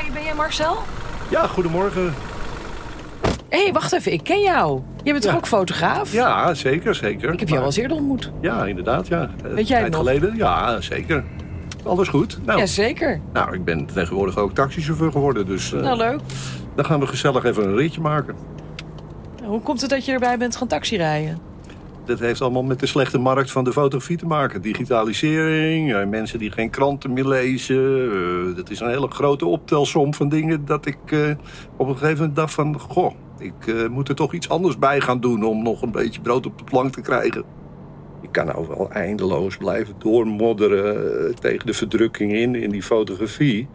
Hi, ben jij Marcel? Ja, goedemorgen. Hé, hey, wacht even, ik ken jou. Je bent Ja. toch ook fotograaf? Ja, zeker, zeker. Ik heb jou wel eens eerder ontmoet. Ja, inderdaad, ja. Weet jij het tijd nog? geleden? Ja, zeker. Alles goed. Nou, Jazeker. nou, ik ben tegenwoordig ook taxichauffeur geworden, dus eh, Nou, leuk. dan gaan we gezellig even een ritje maken. Hoe komt het dat je erbij bent gaan taxirijden? Dat heeft allemaal met de slechte markt van de fotografie te maken. Digitalisering, eh, mensen die geen kranten meer lezen. eh, dat is een hele grote optelsom van dingen dat ik eh, op een gegeven moment dacht van... Goh, ik moet er toch iets anders bij gaan doen om nog een beetje brood op de plank te krijgen. Ik kan nou wel eindeloos blijven doormodderen tegen de verdrukking in, in die fotografie.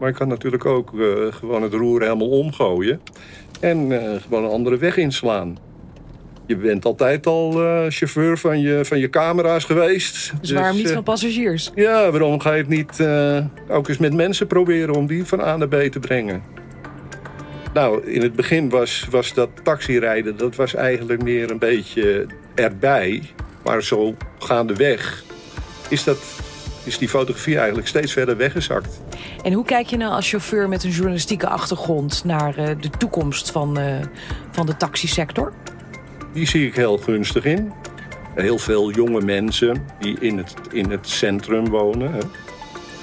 Maar ik kan natuurlijk ook gewoon het roer helemaal omgooien. En gewoon een andere weg inslaan. Je bent altijd al eh, chauffeur van je, van je camera's geweest. Dus, waarom niet eh, van passagiers? Ja, waarom ga je het niet eh, ook eens met mensen proberen om die van A naar B te brengen? Nou, in het begin was, was dat taxirijden, dat was eigenlijk meer een beetje erbij. Maar zo gaandeweg is, dat, is die fotografie eigenlijk steeds verder weggezakt. En hoe kijk je nou als chauffeur met een journalistieke achtergrond naar de toekomst van, van de taxisector? Die zie ik heel gunstig in. Heel veel jonge mensen die in het, in het centrum wonen.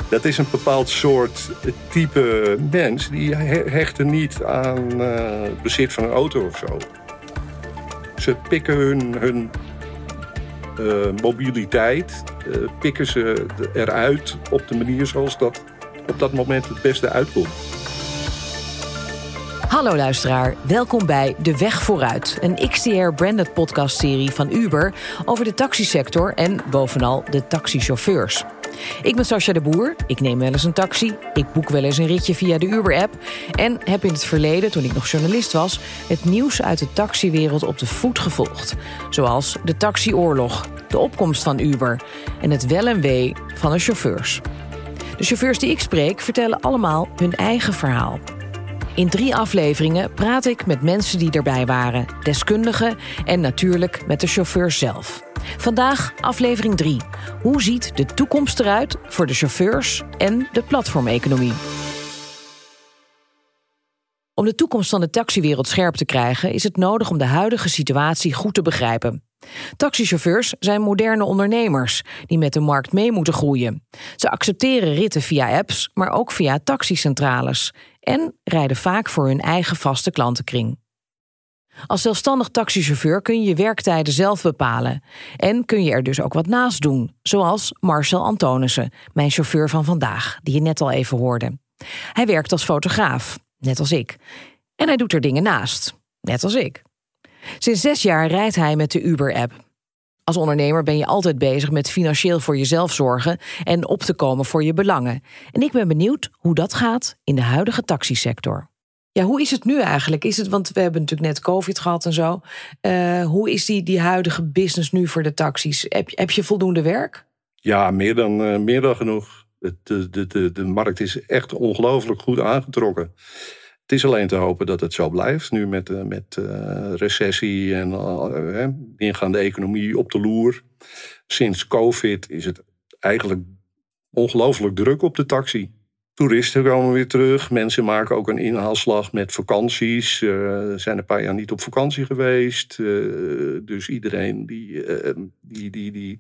Dat is een bepaald soort type mens. Die he- hechten niet aan eh, het bezit van een auto of zo. Ze pikken hun, hun eh, mobiliteit, eh, pikken ze eruit op de manier zoals dat op dat moment het beste uitkomt. Hallo luisteraar, welkom bij De Weg Vooruit, een XTR-branded podcastserie van Uber over de taxisector en bovenal de taxichauffeurs. Ik ben Sascha de Boer, ik neem wel eens een taxi, ik boek wel eens een ritje via de Uber-app en heb in het verleden, toen ik nog journalist was, het nieuws uit de taxiwereld op de voet gevolgd. Zoals de taxioorlog, de opkomst van Uber en het wel en wee van de chauffeurs. De chauffeurs die ik spreek vertellen allemaal hun eigen verhaal. In drie afleveringen praat ik met mensen die erbij waren, deskundigen en natuurlijk met de chauffeur zelf. Vandaag aflevering 3. Hoe ziet de toekomst eruit voor de chauffeurs en de platformeconomie? Om de toekomst van de taxiwereld scherp te krijgen, is het nodig om de huidige situatie goed te begrijpen. Taxichauffeurs zijn moderne ondernemers die met de markt mee moeten groeien. Ze accepteren ritten via apps, maar ook via taxicentrales en rijden vaak voor hun eigen vaste klantenkring. Als zelfstandig taxichauffeur kun je je werktijden zelf bepalen en kun je er dus ook wat naast doen, zoals Marcel Antonissen, mijn chauffeur van vandaag, die je net al even hoorde. Hij werkt als fotograaf, net als ik, en hij doet er dingen naast, net als ik. Sinds zes jaar rijdt hij met de Uber-app. Als ondernemer ben je altijd bezig met financieel voor jezelf zorgen en op te komen voor je belangen. En ik ben benieuwd hoe dat gaat in de huidige taxisector. Ja, hoe is het nu eigenlijk? Is het, want we hebben natuurlijk net COVID gehad en zo. Eh, hoe is die, die huidige business nu voor de taxis? Heb, heb je voldoende werk? Ja, meer dan, eh, meer dan genoeg. De, de, de, de markt is echt ongelooflijk goed aangetrokken. Het is alleen te hopen dat het zo blijft. Nu met, eh, met eh, recessie en eh, ingaande economie op de loer. Sinds COVID is het eigenlijk ongelooflijk druk op de taxi. Toeristen komen weer terug. Mensen maken ook een inhaalslag met vakanties. Eh, zijn een paar jaar niet op vakantie geweest. Dus iedereen die, die, die, die,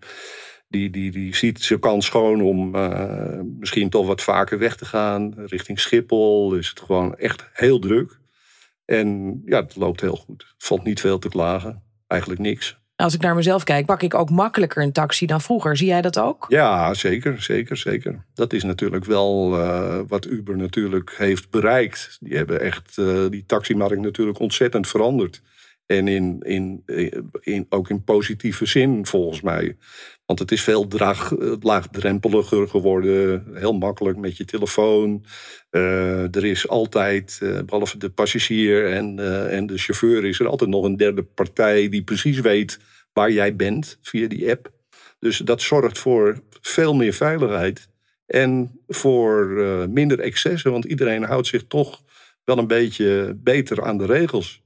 die, die, die ziet zijn kans schoon om eh, misschien toch wat vaker weg te gaan. Richting Schiphol is het gewoon echt heel druk. En ja, het loopt heel goed. Valt niet veel te klagen. Eigenlijk niks. Als ik naar mezelf kijk, pak ik ook makkelijker een taxi dan vroeger. Zie jij dat ook? Ja, zeker, zeker, zeker. Dat is natuurlijk wel eh, wat Uber natuurlijk heeft bereikt. Die hebben echt eh, die taximarkt natuurlijk ontzettend veranderd. En in, in, in, ook in positieve zin, volgens mij. Want het is veel draag, eh, laagdrempeliger geworden. Heel makkelijk met je telefoon. Eh, er is altijd, eh, behalve de passagier en, eh, en de chauffeur... is er altijd nog een derde partij die precies weet waar jij bent via die app. Dus dat zorgt voor veel meer veiligheid. En voor eh, minder excessen. Want iedereen houdt zich toch wel een beetje beter aan de regels.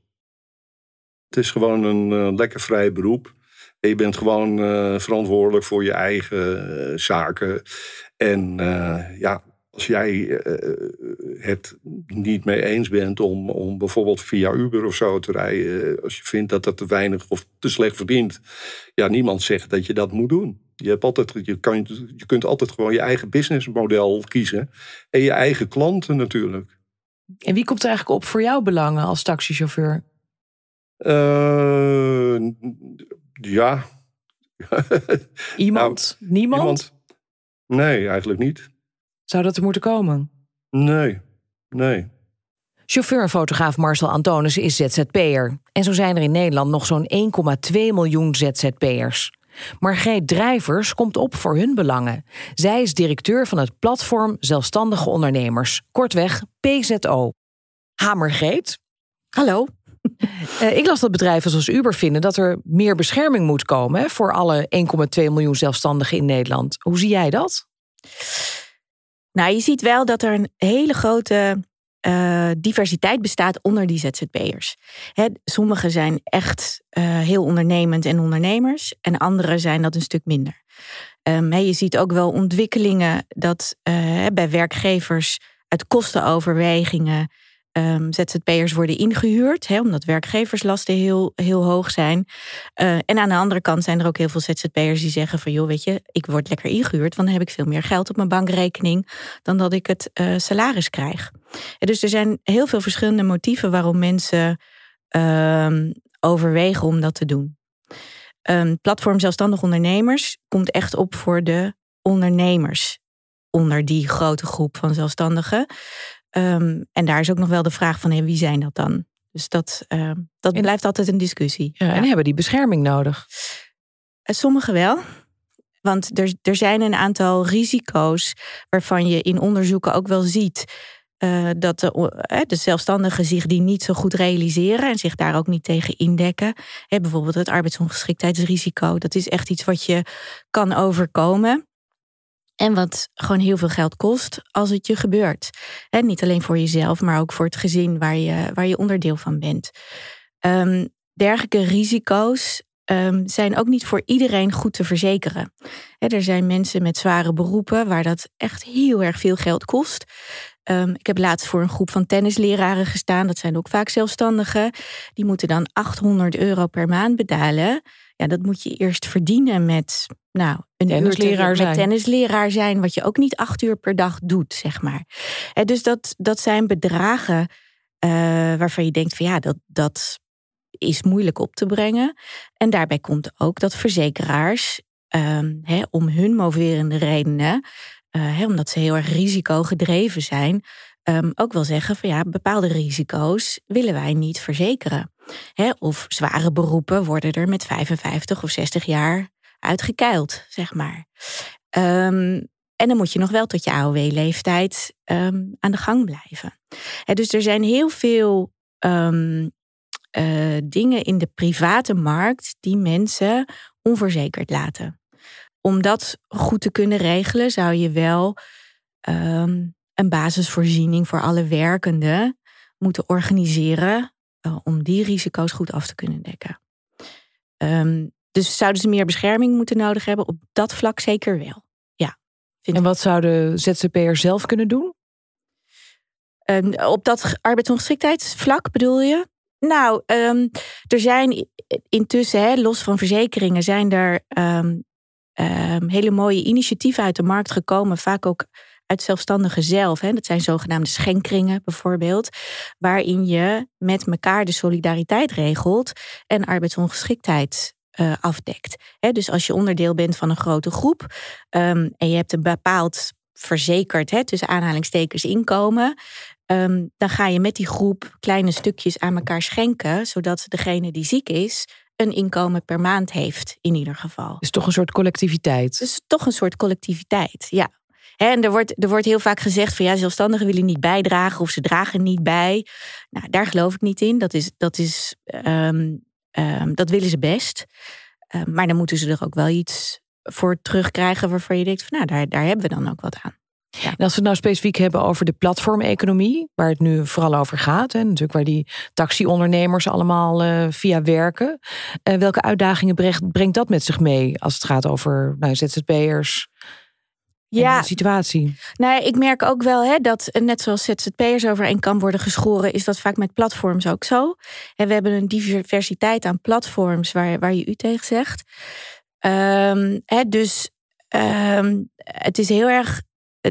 Het is gewoon een eh, lekker vrij beroep. Je bent gewoon eh, verantwoordelijk voor je eigen eh, zaken. En ja, als jij het niet mee eens bent om, om bijvoorbeeld via Uber of zo te rijden, als je vindt dat dat te weinig of te slecht verdient, ja, niemand zegt dat je dat moet doen. Je, hebt altijd, je, kan, je kunt altijd gewoon je eigen businessmodel kiezen en je eigen klanten natuurlijk. En wie komt er eigenlijk op voor jouw belangen als taxichauffeur? Uh, ja. Iemand? Nou, Niemand? Iemand? Nee, eigenlijk niet. Zou dat er moeten komen? Nee, nee. Chauffeur en fotograaf Marcel Antonissen is ZZP'er. En zo zijn er in Nederland nog zo'n 1,2 miljoen ZZP'ers. Margreet Drijvers komt op voor hun belangen. Zij is directeur van het platform Zelfstandige Ondernemers, kortweg PZO. Ha, Margreet. Hallo. Uh, ik las dat bedrijven zoals Uber vinden dat er meer bescherming moet komen voor alle 1,2 miljoen zelfstandigen in Nederland. Hoe zie jij dat? Nou, je ziet wel dat er een hele grote uh, diversiteit bestaat onder die ZZP'ers. Sommigen zijn echt uh, heel ondernemend en ondernemers, en anderen zijn dat een stuk minder. Um, je ziet ook wel ontwikkelingen dat bij werkgevers uit kostenoverwegingen um, ZZP'ers worden ingehuurd, omdat werkgeverslasten heel, heel hoog zijn. Uh, en aan de andere kant zijn er ook heel veel ZZP'ers die zeggen van joh, weet je, ik word lekker ingehuurd, want dan heb ik veel meer geld op mijn bankrekening dan dat ik het uh, salaris krijg. Dus er zijn heel veel verschillende motieven waarom mensen uh, overwegen om dat te doen. Um, platform Zelfstandig Ondernemers komt echt op voor de ondernemers onder die grote groep van zelfstandigen. Um, en daar is ook nog wel de vraag van hey, wie zijn dat dan? Dus dat, uh, dat blijft altijd een discussie. Ja, en hebben die bescherming nodig? Uh, sommigen wel. Want er, er zijn een aantal risico's waarvan je in onderzoeken ook wel ziet uh, dat de, de, zelfstandigen zich die niet zo goed realiseren en zich daar ook niet tegen indekken. Bijvoorbeeld het arbeidsongeschiktheidsrisico. Dat is echt iets wat je kan overkomen. En wat gewoon heel veel geld kost als het je gebeurt. En niet alleen voor jezelf, maar ook voor het gezin waar je, waar je onderdeel van bent. Um, dergelijke risico's um, zijn ook niet voor iedereen goed te verzekeren. er zijn mensen met zware beroepen waar dat echt heel erg veel geld kost. Um, ik heb laatst voor een groep van tennisleraren gestaan. Dat zijn ook vaak zelfstandigen. Die moeten dan 800 euro per maand betalen. Ja, dat moet je eerst verdienen met nou, een tennisleraar zijn. tennisleraar zijn, wat je ook niet acht uur per dag doet, zeg maar. En dus dat, dat zijn bedragen uh, waarvan je denkt van ja, dat, dat is moeilijk op te brengen. En daarbij komt ook dat verzekeraars um, om hun moverende redenen, uh, omdat ze heel erg risicogedreven zijn, um, ook wel zeggen van ja, bepaalde risico's willen wij niet verzekeren. Of zware beroepen worden er met 55 of 60 jaar uitgekeild, zeg maar. Um, en dan moet je nog wel tot je AOW-leeftijd um, aan de gang blijven. dus er zijn heel veel um, uh, dingen in de private markt die mensen onverzekerd laten. Om dat goed te kunnen regelen, zou je wel een basisvoorziening voor alle werkenden moeten organiseren uh, om die risico's goed af te kunnen dekken. Um, dus zouden ze meer bescherming moeten nodig hebben? Op dat vlak zeker wel. Ja. En wat zouden ZZP'ers zelf kunnen doen? Um, op dat arbeidsongeschiktheidsvlak bedoel je? Nou, um, er zijn intussen, hè, los van verzekeringen, zijn er hele mooie initiatieven uit de markt gekomen. Vaak ook uit zelfstandigen zelf. Hè. Dat zijn zogenaamde schenkringen bijvoorbeeld. Waarin je met elkaar de solidariteit regelt en arbeidsongeschiktheid uh, afdekt. dus als je onderdeel bent van een grote groep um, en je hebt een bepaald verzekerd, he, tussen aanhalingstekens, inkomen. Um, dan ga je met die groep kleine stukjes aan elkaar schenken, zodat degene die ziek is een inkomen per maand heeft, in ieder geval. Is toch een soort collectiviteit? Dus toch een soort collectiviteit, ja. En er wordt, er wordt heel vaak gezegd van ja, zelfstandigen willen niet bijdragen of ze dragen niet bij. Nou, daar geloof ik niet in. Dat is, dat is um, Um, dat willen ze best. Um, maar dan moeten ze er ook wel iets voor terugkrijgen waarvan je denkt van nou, daar, daar hebben we dan ook wat aan. En als we het nou specifiek hebben over de platformeconomie, waar het nu vooral over gaat, en natuurlijk waar die taxiondernemers allemaal uh, via werken, uh, welke uitdagingen brengt, brengt dat met zich mee als het gaat over nou, ZZP'ers? Ja. de situatie. Nou, ik merk ook wel hè, dat, net zoals ZZP'ers over één kan worden geschoren, is dat vaak met platforms ook zo. En we hebben een diversiteit aan platforms waar, waar je u tegen zegt. Um, hè, dus um, het is heel erg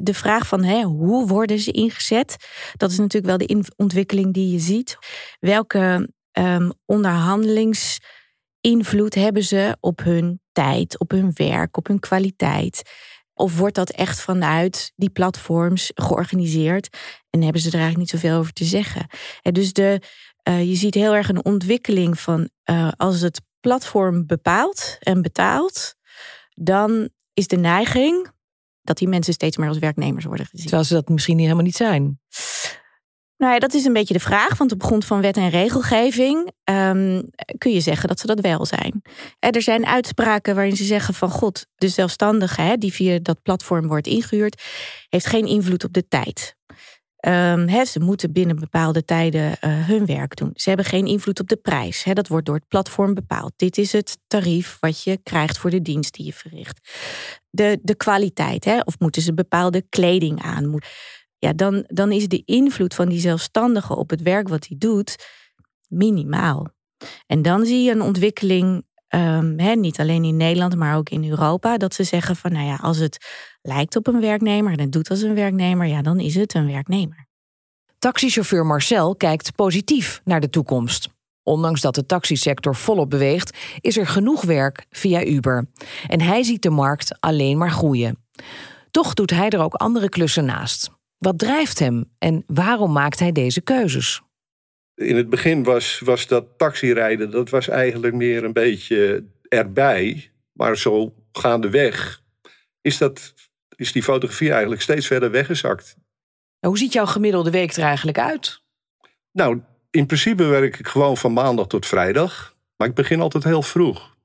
de vraag van hè, hoe worden ze ingezet? Dat is natuurlijk wel de ontwikkeling die je ziet. Welke um, onderhandelingsinvloed hebben ze op hun tijd, op hun werk, op hun kwaliteit? Of wordt dat echt vanuit die platforms georganiseerd en hebben ze er eigenlijk niet zoveel over te zeggen? En dus de, uh, je ziet heel erg een ontwikkeling van uh, als het platform bepaalt en betaalt, dan is de neiging dat die mensen steeds meer als werknemers worden gezien. Terwijl ze dat misschien helemaal niet zijn. Nou dat is een beetje de vraag. Want op grond van wet en regelgeving um, kun je zeggen dat ze dat wel zijn. er zijn uitspraken waarin ze zeggen van god, de zelfstandige hè, die via dat platform wordt ingehuurd, heeft geen invloed op de tijd. Um, ze moeten binnen bepaalde tijden uh, hun werk doen. Ze hebben geen invloed op de prijs. Dat wordt door het platform bepaald. Dit is het tarief wat je krijgt voor de dienst die je verricht. De, de kwaliteit, of moeten ze bepaalde kleding aan? Ja, dan, dan is de invloed van die zelfstandige op het werk wat hij doet minimaal. En dan zie je een ontwikkeling Um, niet alleen in Nederland, maar ook in Europa, dat ze zeggen van, nou ja, als het lijkt op een werknemer en het doet als een werknemer, ja, dan is het een werknemer. Taxichauffeur Marcel kijkt positief naar de toekomst. Ondanks dat de taxisector volop beweegt, is er genoeg werk via Uber. En hij ziet de markt alleen maar groeien. Toch doet hij er ook andere klussen naast. Wat drijft hem en waarom maakt hij deze keuzes? In het begin was, was dat taxirijden, dat was eigenlijk meer een beetje erbij. Maar zo gaandeweg is, dat, is die fotografie eigenlijk steeds verder weggezakt. Hoe ziet jouw gemiddelde week er eigenlijk uit? Nou, in principe werk ik gewoon van maandag tot vrijdag. Maar ik begin altijd heel vroeg.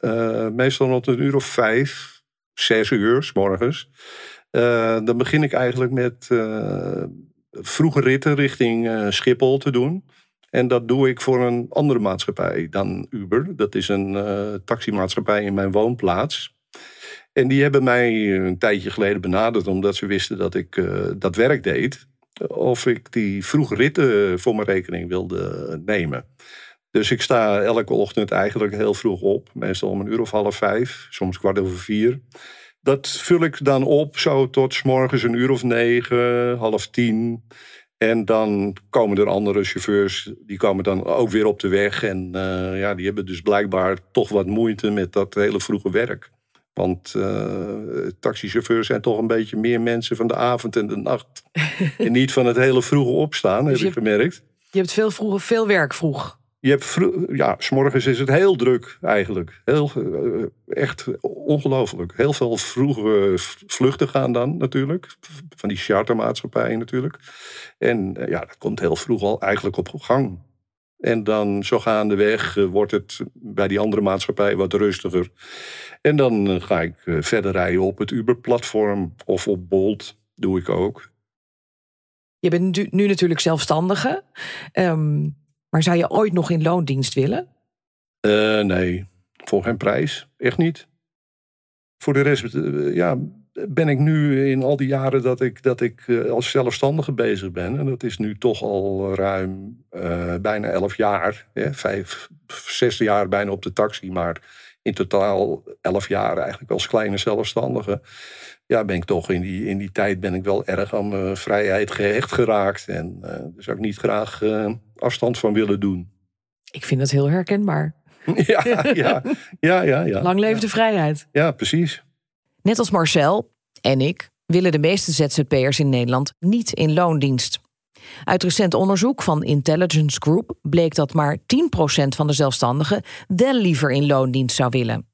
Uh, meestal rond een uur of vijf, zes uur s morgens. Uh, dan begin ik eigenlijk met uh, vroege ritten richting Schiphol te doen. En dat doe ik voor een andere maatschappij dan Uber. Dat is een taximaatschappij in mijn woonplaats. En die hebben mij een tijdje geleden benaderd omdat ze wisten dat ik dat werk deed of ik die vroege ritten voor mijn rekening wilde nemen. Dus ik sta elke ochtend eigenlijk heel vroeg op. Meestal om een uur of half vijf, soms kwart over vier. Dat vul ik dan op zo tot s morgens een uur of negen, half tien. En dan komen er andere chauffeurs, die komen dan ook weer op de weg. En uh, ja, die hebben dus blijkbaar toch wat moeite met dat hele vroege werk. Want uh, taxichauffeurs zijn toch een beetje meer mensen van de avond en de nacht. en niet van het hele vroege opstaan, dus heb ik gemerkt. Je hebt veel, vroeg, veel werk vroeg. Je hebt vroeg, ja, s'morgens is het heel druk eigenlijk. Heel, uh, echt ongelooflijk. Heel veel vroege vluchten gaan dan natuurlijk. Van die chartermaatschappijen natuurlijk. En uh, ja, dat komt heel vroeg al eigenlijk op gang. En dan zo gaandeweg wordt het bij die andere maatschappij wat rustiger. En dan eh, ga ik eh, verder rijden op het Uber-platform of op Bolt. Doe ik ook. Je bent nu natuurlijk zelfstandige. Um, maar zou je ooit nog in loondienst willen? Uh, nee, voor geen prijs. Echt niet. Voor de rest, ja, ben ik nu in al die jaren dat ik, dat ik als zelfstandige bezig ben. En dat is nu toch al ruim bijna elf jaar. Vijf, zes jaar bijna op de taxi. Maar in totaal elf jaar eigenlijk als kleine zelfstandige. Ja, ben ik toch in die, in die tijd ben ik wel erg aan mijn vrijheid gehecht geraakt. En uh, daar zou ik niet graag uh, afstand van willen doen. Ik vind dat heel herkenbaar. ja, ja, ja, ja, ja. Lang leven de vrijheid. Ja, precies. Net als Marcel en ik willen de meeste ZZP'ers in Nederland niet in loondienst. Uit recent onderzoek van Intelligence Group bleek dat maar 10% van de zelfstandigen wel liever in loondienst zou willen.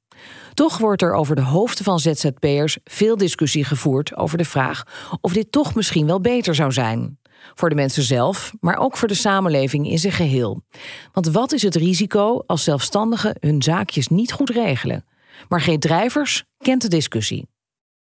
Toch wordt er over de hoofden van ZZP'ers veel discussie gevoerd over de vraag of dit toch misschien wel beter zou zijn. Voor de mensen zelf, maar ook voor de samenleving in zijn geheel. Want wat is het risico als zelfstandigen hun zaakjes niet goed regelen? Maar geen drijvers kent de discussie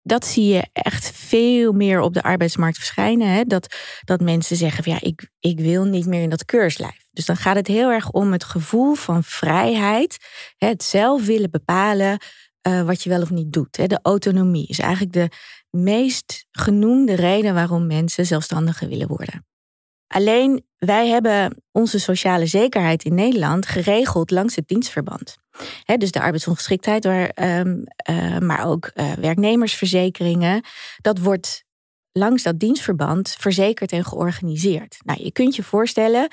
dat zie je echt veel meer op de arbeidsmarkt verschijnen. Hè? Dat, dat mensen zeggen van ja, ik, ik wil niet meer in dat keurslijf. Dus dan gaat het heel erg om het gevoel van vrijheid. Het zelf willen bepalen eh, wat je wel of niet doet. Hè. De autonomie is eigenlijk de meest genoemde reden waarom mensen zelfstandiger willen worden. Alleen wij hebben onze sociale zekerheid in Nederland geregeld langs het dienstverband. dus de arbeidsongeschiktheid, waar, ehm, eh, maar ook eh, werknemersverzekeringen. Dat wordt langs dat dienstverband verzekerd en georganiseerd. Nou, je kunt je voorstellen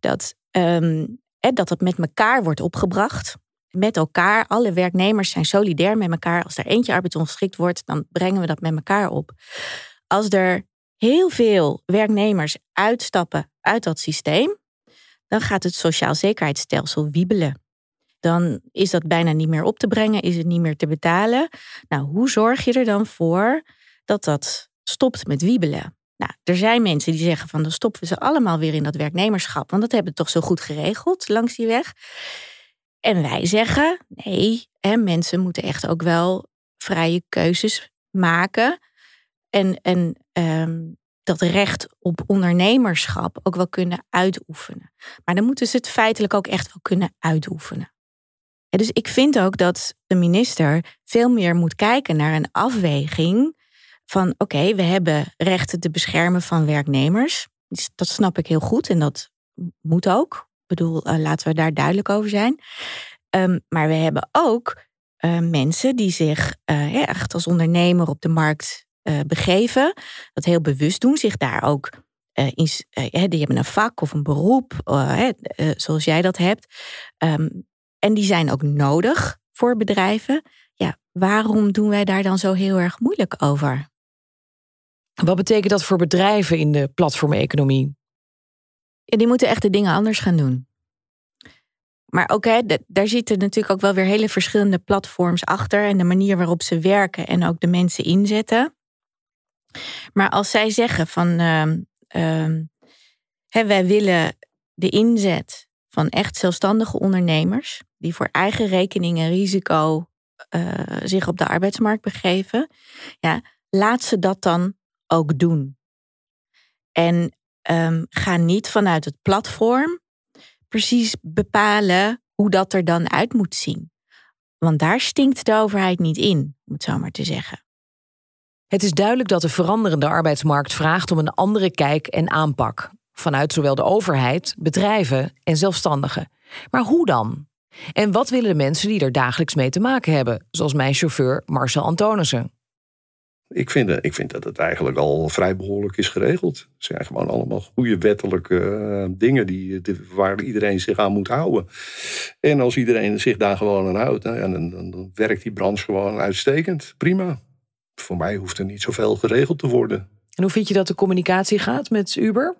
dat, um, dat het met elkaar wordt opgebracht. Met elkaar, alle werknemers zijn solidair met elkaar. Als er eentje arbeidsongeschikt wordt, dan brengen we dat met elkaar op. Als er heel veel werknemers uitstappen uit dat systeem, dan gaat het sociaal zekerheidsstelsel wiebelen. Dan is dat bijna niet meer op te brengen, is het niet meer te betalen. Nou, hoe zorg je er dan voor dat dat stopt met wiebelen? Nou, er zijn mensen die zeggen van dan stoppen we ze allemaal weer in dat werknemerschap, want dat hebben we toch zo goed geregeld langs die weg. En wij zeggen nee, hè, mensen moeten echt ook wel vrije keuzes maken. En, en ehm, dat recht op ondernemerschap ook wel kunnen uitoefenen. Maar dan moeten ze het feitelijk ook echt wel kunnen uitoefenen. En dus ik vind ook dat de minister veel meer moet kijken naar een afweging van oké, we hebben rechten te beschermen van werknemers. Dus dat snap ik heel goed en dat moet ook. Ik bedoel, uh, laten we daar duidelijk over zijn. Um, maar we hebben ook uh, mensen die zich uh, echt als ondernemer op de markt uh, begeven, dat heel bewust doen, zich daar ook in, die hebben een vak of een beroep, zoals jij dat hebt. Um, en die zijn ook nodig voor bedrijven. Ja, waarom doen wij daar dan zo heel erg moeilijk over? Wat betekent dat voor bedrijven in de platformeconomie? Ja, die moeten echt de dingen anders gaan doen. Maar ook, hè, daar zitten natuurlijk ook wel weer hele verschillende platforms achter en de manier waarop ze werken en ook de mensen inzetten. Maar als zij zeggen van uh, uh, hè, wij willen de inzet van echt zelfstandige ondernemers die voor eigen rekening en risico uh, zich op de arbeidsmarkt begeven, ja, laat ze dat dan ook doen. En um, ga niet vanuit het platform precies bepalen hoe dat er dan uit moet zien. Want daar stinkt de overheid niet in, om het zo maar te zeggen. Het is duidelijk dat de veranderende arbeidsmarkt vraagt om een andere kijk en aanpak. Vanuit zowel de overheid, bedrijven en zelfstandigen. Maar hoe dan? En wat willen de mensen die er dagelijks mee te maken hebben, zoals mijn chauffeur Marcel Antonissen? Ik vind, ik vind dat het eigenlijk al vrij behoorlijk is geregeld. Het zijn gewoon allemaal goede wettelijke uh, dingen die, waar iedereen zich aan moet houden. En als iedereen zich daar gewoon aan houdt, nou, dan, dan, dan, werkt die branche gewoon uitstekend. Prima. Voor mij hoeft er niet zoveel geregeld te worden. En hoe vind je dat de communicatie gaat met Uber?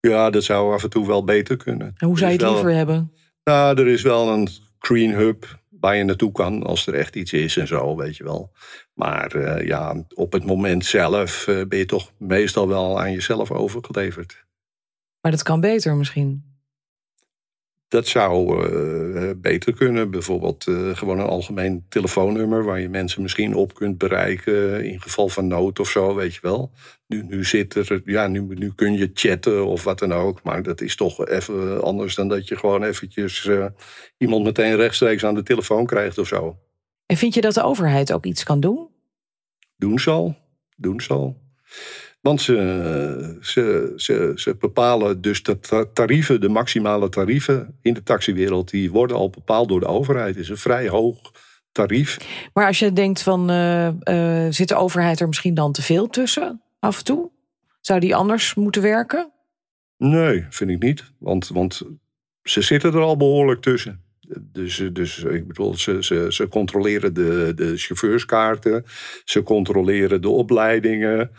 Ja, dat zou af en toe wel beter kunnen. En hoe zou je het liever hebben? Nou, er is wel een Green Hub waar je naartoe kan als er echt iets is en zo, weet je wel. Maar uh, ja, op het moment zelf uh, ben je toch meestal wel aan jezelf overgeleverd. Maar dat kan beter misschien? Dat zou uh, beter kunnen. Bijvoorbeeld gewoon een algemeen telefoonnummer waar je mensen misschien op kunt bereiken in geval van nood of zo, weet je wel. Nu, nu zit er, ja, nu, nu kun je chatten of wat dan ook, maar dat is toch even anders dan dat je gewoon eventjes iemand meteen rechtstreeks aan de telefoon krijgt of zo. En vind je dat de overheid ook iets kan doen? Doen zal, doen zal. Want ze, ze, ze, ze bepalen dus de tarieven, de maximale tarieven in de taxiwereld, die worden al bepaald door de overheid. Het is een vrij hoog tarief. Maar als je denkt van, uh, uh, zit de overheid er misschien dan te veel tussen af en toe? Zou die anders moeten werken? Nee, vind ik niet. Want, want ze zitten er al behoorlijk tussen. Dus, dus ik bedoel, ze, ze, ze controleren de, de chauffeurskaarten, ze controleren de opleidingen,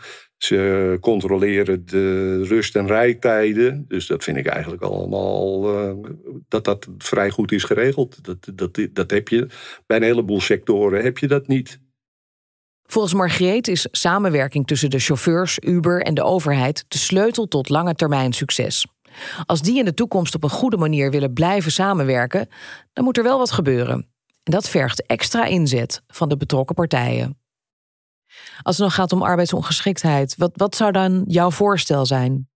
ze controleren de rust- en rijtijden. Dus dat vind ik eigenlijk allemaal uh, dat dat vrij goed is geregeld. Dat, dat, dat heb je bij een heleboel sectoren heb je dat niet. Volgens Margreet is samenwerking tussen de chauffeurs, Uber en de overheid de sleutel tot lange termijn succes. Als die in de toekomst op een goede manier willen blijven samenwerken, dan moet er wel wat gebeuren. En dat vergt extra inzet van de betrokken partijen. Als het nog gaat om arbeidsongeschiktheid, wat, wat zou dan jouw voorstel zijn?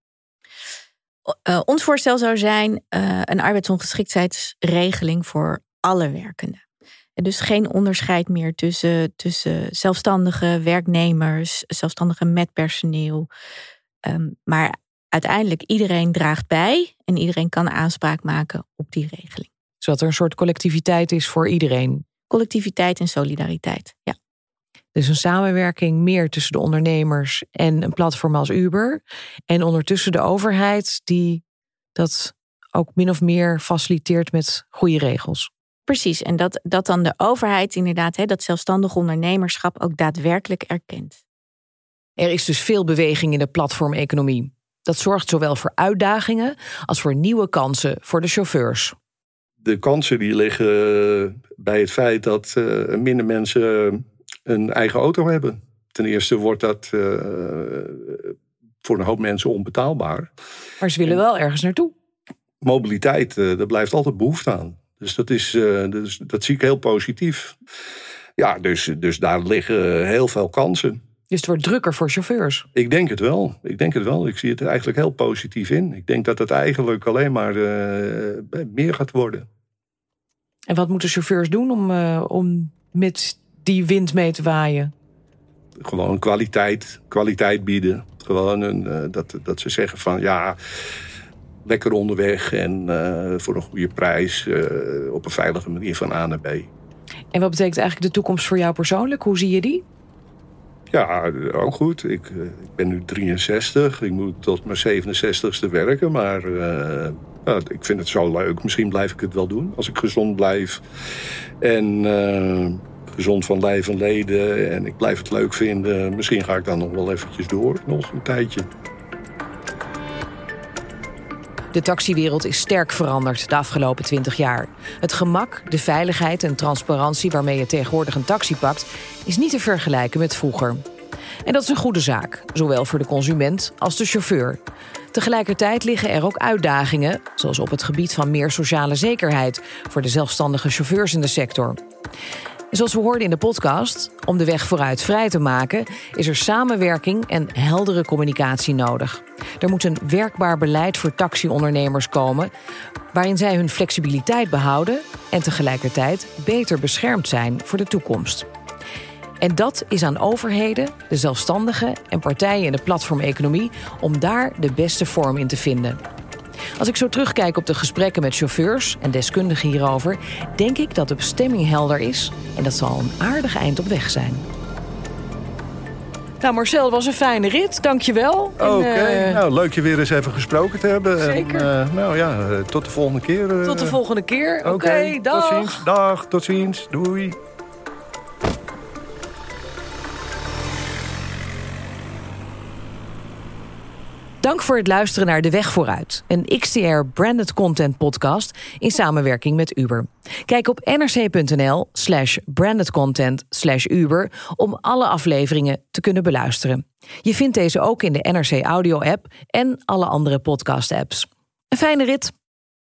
Uh, ons voorstel zou zijn uh, een arbeidsongeschiktheidsregeling voor alle werkenden. dus geen onderscheid meer tussen, tussen zelfstandige werknemers, zelfstandigen met personeel. Ehm, maar uiteindelijk iedereen draagt bij en iedereen kan aanspraak maken op die regeling. Zodat er een soort collectiviteit is voor iedereen. Collectiviteit en solidariteit, ja. Dus een samenwerking meer tussen de ondernemers en een platform als Uber. En ondertussen de overheid die dat ook min of meer faciliteert met goede regels. Precies, en dat, dat dan de overheid inderdaad, hè, dat zelfstandig ondernemerschap ook daadwerkelijk erkent. Er is dus veel beweging in de platformeconomie. Dat zorgt zowel voor uitdagingen als voor nieuwe kansen voor de chauffeurs. De kansen die liggen bij het feit dat uh, minder mensen een eigen auto hebben. Ten eerste wordt dat uh, voor een hoop mensen onbetaalbaar. Maar ze willen wel ergens naartoe. Mobiliteit, uh, daar blijft altijd behoefte aan. Dus dat, is, dus dat zie ik heel positief. Ja, dus, dus daar liggen heel veel kansen. Dus het wordt drukker voor chauffeurs? Ik denk het wel. Ik denk het wel. Ik zie het eigenlijk heel positief in. Ik denk dat het eigenlijk alleen maar meer gaat worden. En wat moeten chauffeurs doen om, om met die wind mee te waaien? Gewoon kwaliteit, kwaliteit bieden. Gewoon een, uh, dat, dat ze zeggen van ja, lekker onderweg en voor een goede prijs op een veilige manier van A naar B. En wat betekent eigenlijk de toekomst voor jou persoonlijk? Hoe zie je die? Ja, ook goed. Ik, ik, ben nu 63. Ik moet tot mijn 67ste werken. Maar uh, nou, ik vind het zo leuk. Misschien blijf ik het wel doen als ik gezond blijf. En uh, gezond van lijf en leden. En ik blijf het leuk vinden. Misschien ga ik dan nog wel eventjes door. Nog een tijdje. De taxiwereld is sterk veranderd de afgelopen 20 jaar. Het gemak, de veiligheid en transparantie waarmee je tegenwoordig een taxi pakt, is niet te vergelijken met vroeger. En dat is een goede zaak, zowel voor de consument als de chauffeur. Tegelijkertijd liggen er ook uitdagingen, zoals op het gebied van meer sociale zekerheid voor de zelfstandige chauffeurs in de sector. Zoals we hoorden in de podcast, om de weg vooruit vrij te maken, is er samenwerking en heldere communicatie nodig. Er moet een werkbaar beleid voor taxiondernemers komen, waarin zij hun flexibiliteit behouden en tegelijkertijd beter beschermd zijn voor de toekomst. En dat is aan overheden, de zelfstandigen en partijen in de platformeconomie om daar de beste vorm in te vinden. Als ik zo terugkijk op de gesprekken met chauffeurs en deskundigen hierover, denk ik dat de bestemming helder is en dat zal een aardig eind op weg zijn. Nou Marcel, het was een fijne rit, dankjewel. Oké, okay. uh, nou leuk je weer eens even gesproken te hebben. Zeker. En, uh, nou ja, tot de volgende keer. Uh, tot de volgende keer, oké, okay, okay, dag. Tot ziens, dag, tot ziens, doei. Dank voor het luisteren naar De Weg Vooruit, een XTR branded content podcast in samenwerking met Uber. Kijk op nrc.nl slash brandedcontent slash Uber om alle afleveringen te kunnen beluisteren. Je vindt deze ook in de NRC Audio app en alle andere podcast apps. Een fijne rit!